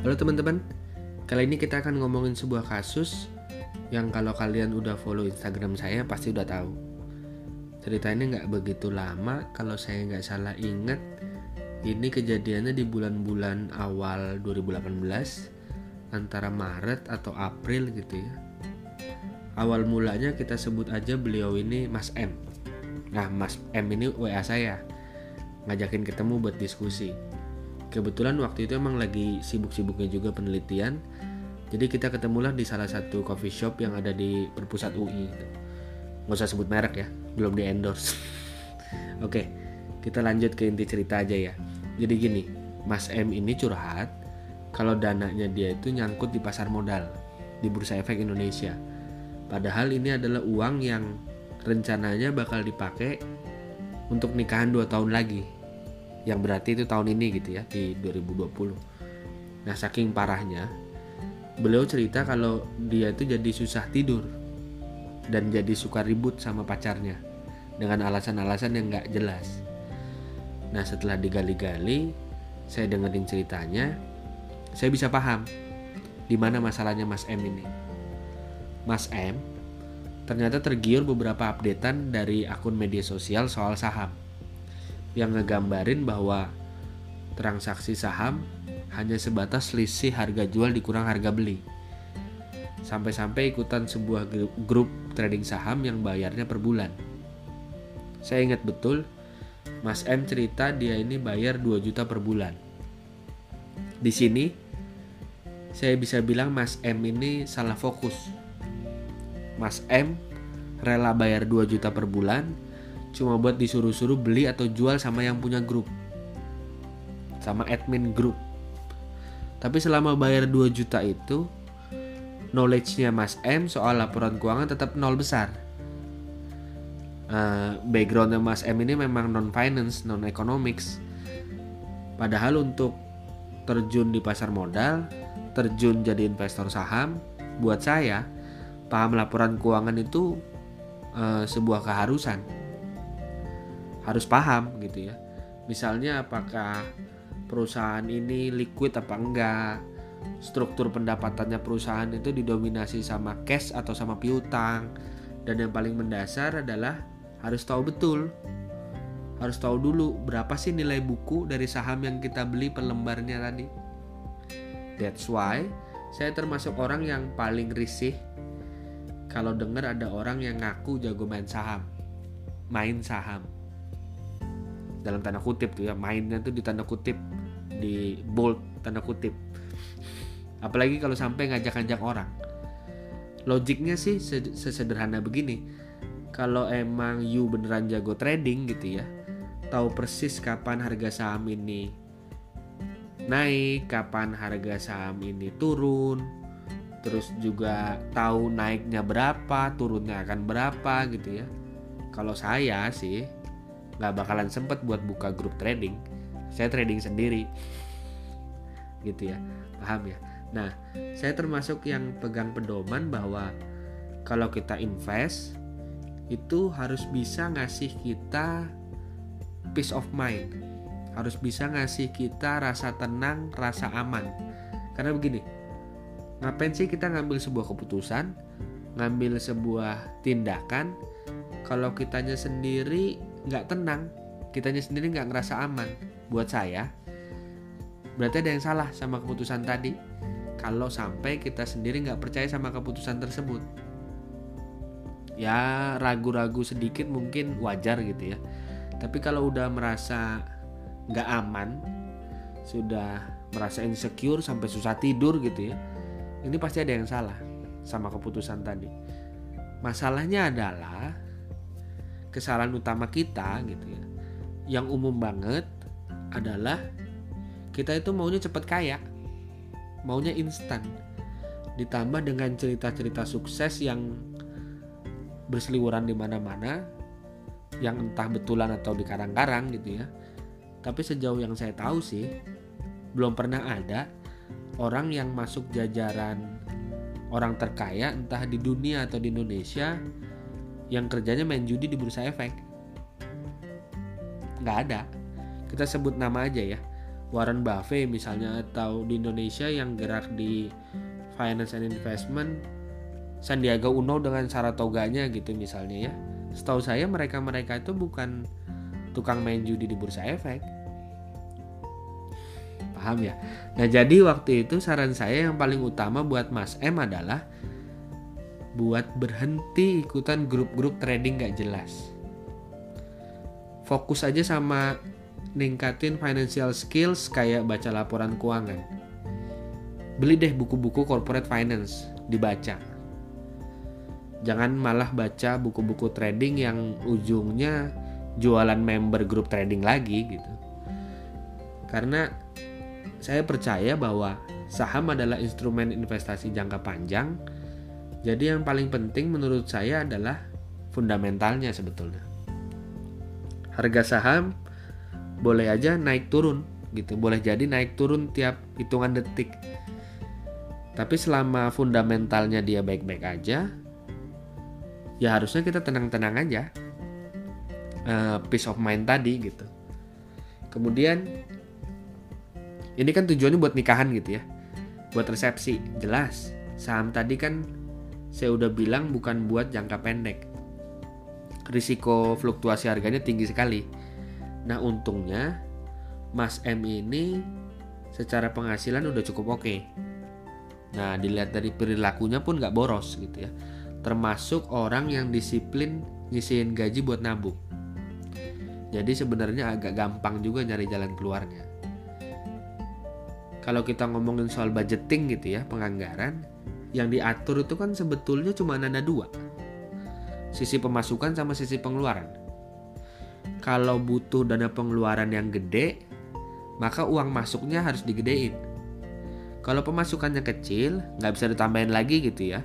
Halo teman-teman, kali ini kita akan ngomongin sebuah kasus yang kalau kalian udah follow Instagram saya pasti udah tahu. Cerita ini nggak begitu lama, kalau saya nggak salah ingat, ini kejadiannya di bulan-bulan awal 2018, antara Maret atau April gitu ya. Awal mulanya kita sebut aja beliau ini Mas M. Nah, Mas M ini WA saya, ngajakin ketemu buat diskusi kebetulan waktu itu emang lagi sibuk-sibuknya juga penelitian. Jadi kita ketemulah di salah satu coffee shop yang ada di perpusat UI gitu. nggak usah sebut merek ya belum di endorse. Oke kita lanjut ke inti cerita aja ya. Jadi gini Mas M ini curhat kalau dananya dia itu nyangkut di pasar modal di Bursa Efek Indonesia. Padahal ini adalah uang yang rencananya bakal dipakai untuk nikahan 2 tahun lagi yang berarti itu tahun ini gitu ya di 2020 nah saking parahnya beliau cerita kalau dia itu jadi susah tidur dan jadi suka ribut sama pacarnya dengan alasan-alasan yang nggak jelas. Nah setelah digali-gali saya dengerin ceritanya saya bisa paham di mana masalahnya Mas M ini. Mas M ternyata tergiur beberapa updatean dari akun media sosial soal saham yang ngegambarin bahwa transaksi saham hanya sebatas selisih harga jual dikurang harga beli. Sampai-sampai ikutan sebuah grup trading saham yang bayarnya per bulan. Saya ingat betul, Mas M cerita dia ini bayar 2 juta per bulan. Di sini, saya bisa bilang Mas M ini salah fokus. Mas M rela bayar 2 juta per bulan cuma buat disuruh-suruh beli atau jual sama yang punya grup. Sama admin grup. Tapi selama bayar 2 juta itu knowledge-nya Mas M soal laporan keuangan tetap nol besar. Uh, backgroundnya Mas M ini memang non finance non economics padahal untuk terjun di pasar modal terjun jadi investor saham buat saya paham laporan keuangan itu uh, sebuah keharusan harus paham gitu ya. Misalnya apakah perusahaan ini liquid apa enggak, struktur pendapatannya perusahaan itu didominasi sama cash atau sama piutang, dan yang paling mendasar adalah harus tahu betul harus tahu dulu berapa sih nilai buku dari saham yang kita beli per lembarnya tadi. That's why saya termasuk orang yang paling risih kalau dengar ada orang yang ngaku jago main saham. Main saham dalam tanda kutip tuh ya mainnya tuh di tanda kutip di bold tanda kutip. Apalagi kalau sampai ngajak-ngajak orang. Logiknya sih sesederhana begini kalau emang you beneran jago trading gitu ya tahu persis kapan harga saham ini naik kapan harga saham ini turun terus juga tahu naiknya berapa turunnya akan berapa gitu ya. Kalau saya sih nggak bakalan sempet buat buka grup trading saya trading sendiri. Gitu ya paham ya? Nah saya termasuk yang pegang pedoman bahwa kalau kita invest itu harus bisa ngasih kita peace of mind. Harus bisa ngasih kita rasa tenang rasa aman. Karena begini ngapain sih kita ngambil sebuah keputusan ngambil sebuah tindakan kalau kitanya sendiri nggak tenang kitanya sendiri nggak ngerasa aman. Buat saya berarti ada yang salah sama keputusan tadi. Kalau sampai kita sendiri nggak percaya sama keputusan tersebut. Ya ragu-ragu sedikit mungkin wajar gitu ya. Tapi kalau udah merasa nggak aman sudah merasa insecure sampai susah tidur gitu ya ini pasti ada yang salah sama keputusan tadi. Masalahnya adalah kesalahan utama kita gitu ya. Yang umum banget adalah kita itu maunya cepat kaya. Maunya instan. Ditambah dengan cerita-cerita sukses yang berseliweran di mana-mana yang entah betulan atau di karang-karang gitu ya. Tapi sejauh yang saya tahu sih belum pernah ada orang yang masuk jajaran orang terkaya entah di dunia atau di Indonesia yang kerjanya main judi di bursa efek. Nggak ada. Kita sebut nama aja ya. Warren Buffett misalnya atau di Indonesia yang gerak di finance and investment Sandiaga Uno dengan saratoganya gitu misalnya ya. Setahu saya mereka-mereka itu bukan tukang main judi di bursa efek. Paham ya? Nah jadi waktu itu saran saya yang paling utama buat Mas M adalah buat berhenti ikutan grup-grup trading gak jelas. Fokus aja sama ningkatin financial skills kayak baca laporan keuangan. Beli deh buku-buku corporate finance dibaca. Jangan malah baca buku-buku trading yang ujungnya jualan member grup trading lagi gitu. Karena saya percaya bahwa saham adalah instrumen investasi jangka panjang. Jadi yang paling penting menurut saya adalah fundamentalnya sebetulnya. Harga saham boleh aja naik turun gitu, boleh jadi naik turun tiap hitungan detik. Tapi selama fundamentalnya dia baik-baik aja, ya harusnya kita tenang-tenang aja. Uh, peace of mind tadi gitu. Kemudian ini kan tujuannya buat nikahan gitu ya buat resepsi jelas saham tadi kan saya udah bilang bukan buat jangka pendek. Risiko fluktuasi harganya tinggi sekali. Nah untungnya Mas M ini secara penghasilan udah cukup oke. Nah dilihat dari perilakunya pun nggak boros gitu ya. Termasuk orang yang disiplin ngisiin gaji buat nabung. Jadi sebenarnya agak gampang juga nyari jalan keluarnya. Kalau kita ngomongin soal budgeting gitu ya penganggaran yang diatur itu kan sebetulnya cuma ada dua. Sisi pemasukan sama sisi pengeluaran. Kalau butuh dana pengeluaran yang gede maka uang masuknya harus digedein. Kalau pemasukannya kecil nggak bisa ditambahin lagi gitu ya.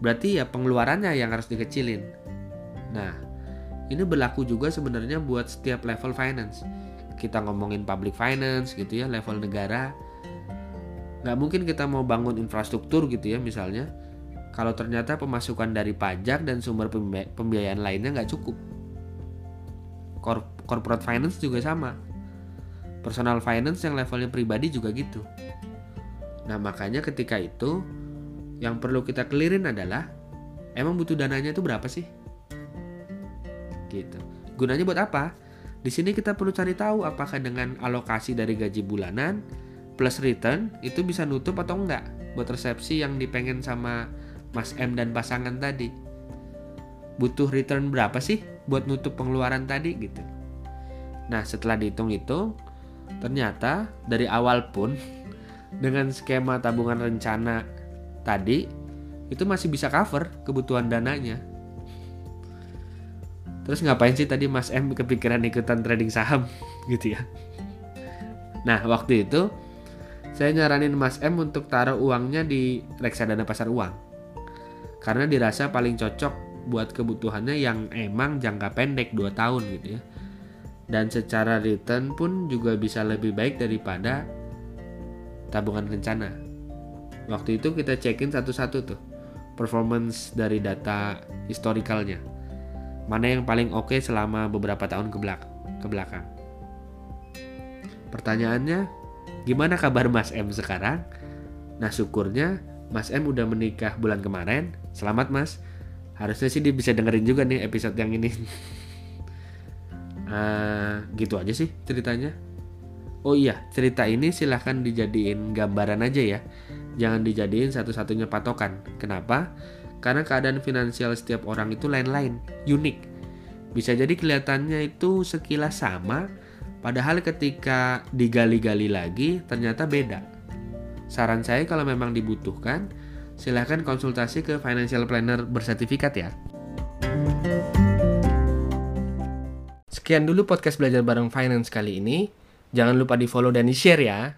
Berarti ya pengeluarannya yang harus dikecilin. Nah ini berlaku juga sebenarnya buat setiap level finance. Kita ngomongin public finance gitu ya level negara nggak mungkin kita mau bangun infrastruktur gitu ya misalnya. Kalau ternyata pemasukan dari pajak dan sumber pembiayaan lainnya nggak cukup. Corporate finance juga sama. Personal finance yang levelnya pribadi juga gitu. Nah makanya ketika itu yang perlu kita clearin adalah emang butuh dananya itu berapa sih? Gitu. Gunanya buat apa? Di sini kita perlu cari tahu apakah dengan alokasi dari gaji bulanan plus return itu bisa nutup atau enggak buat resepsi yang dipengen sama Mas M dan pasangan tadi. Butuh return berapa sih buat nutup pengeluaran tadi gitu. Nah, setelah dihitung itu ternyata dari awal pun dengan skema tabungan rencana tadi itu masih bisa cover kebutuhan dananya. Terus ngapain sih tadi Mas M kepikiran ikutan trading saham gitu ya? Nah, waktu itu saya nyaranin Mas M untuk taruh uangnya di reksadana pasar uang. Karena dirasa paling cocok buat kebutuhannya yang emang jangka pendek 2 tahun gitu ya. Dan secara return pun juga bisa lebih baik daripada tabungan rencana. Waktu itu kita cekin satu-satu tuh performance dari data historicalnya. Mana yang paling oke okay selama beberapa tahun ke belakang. Pertanyaannya, Gimana kabar Mas M sekarang? Nah syukurnya Mas M udah menikah bulan kemarin. Selamat Mas. Harusnya sih dia bisa dengerin juga nih episode yang ini. uh, gitu aja sih ceritanya. Oh iya, cerita ini silahkan dijadiin gambaran aja ya. Jangan dijadiin satu-satunya patokan. Kenapa? Karena keadaan finansial setiap orang itu lain-lain, unik. Bisa jadi kelihatannya itu sekilas sama, Padahal ketika digali-gali lagi ternyata beda. Saran saya kalau memang dibutuhkan, silahkan konsultasi ke financial planner bersertifikat ya. Sekian dulu podcast belajar bareng finance kali ini. Jangan lupa di follow dan di share ya.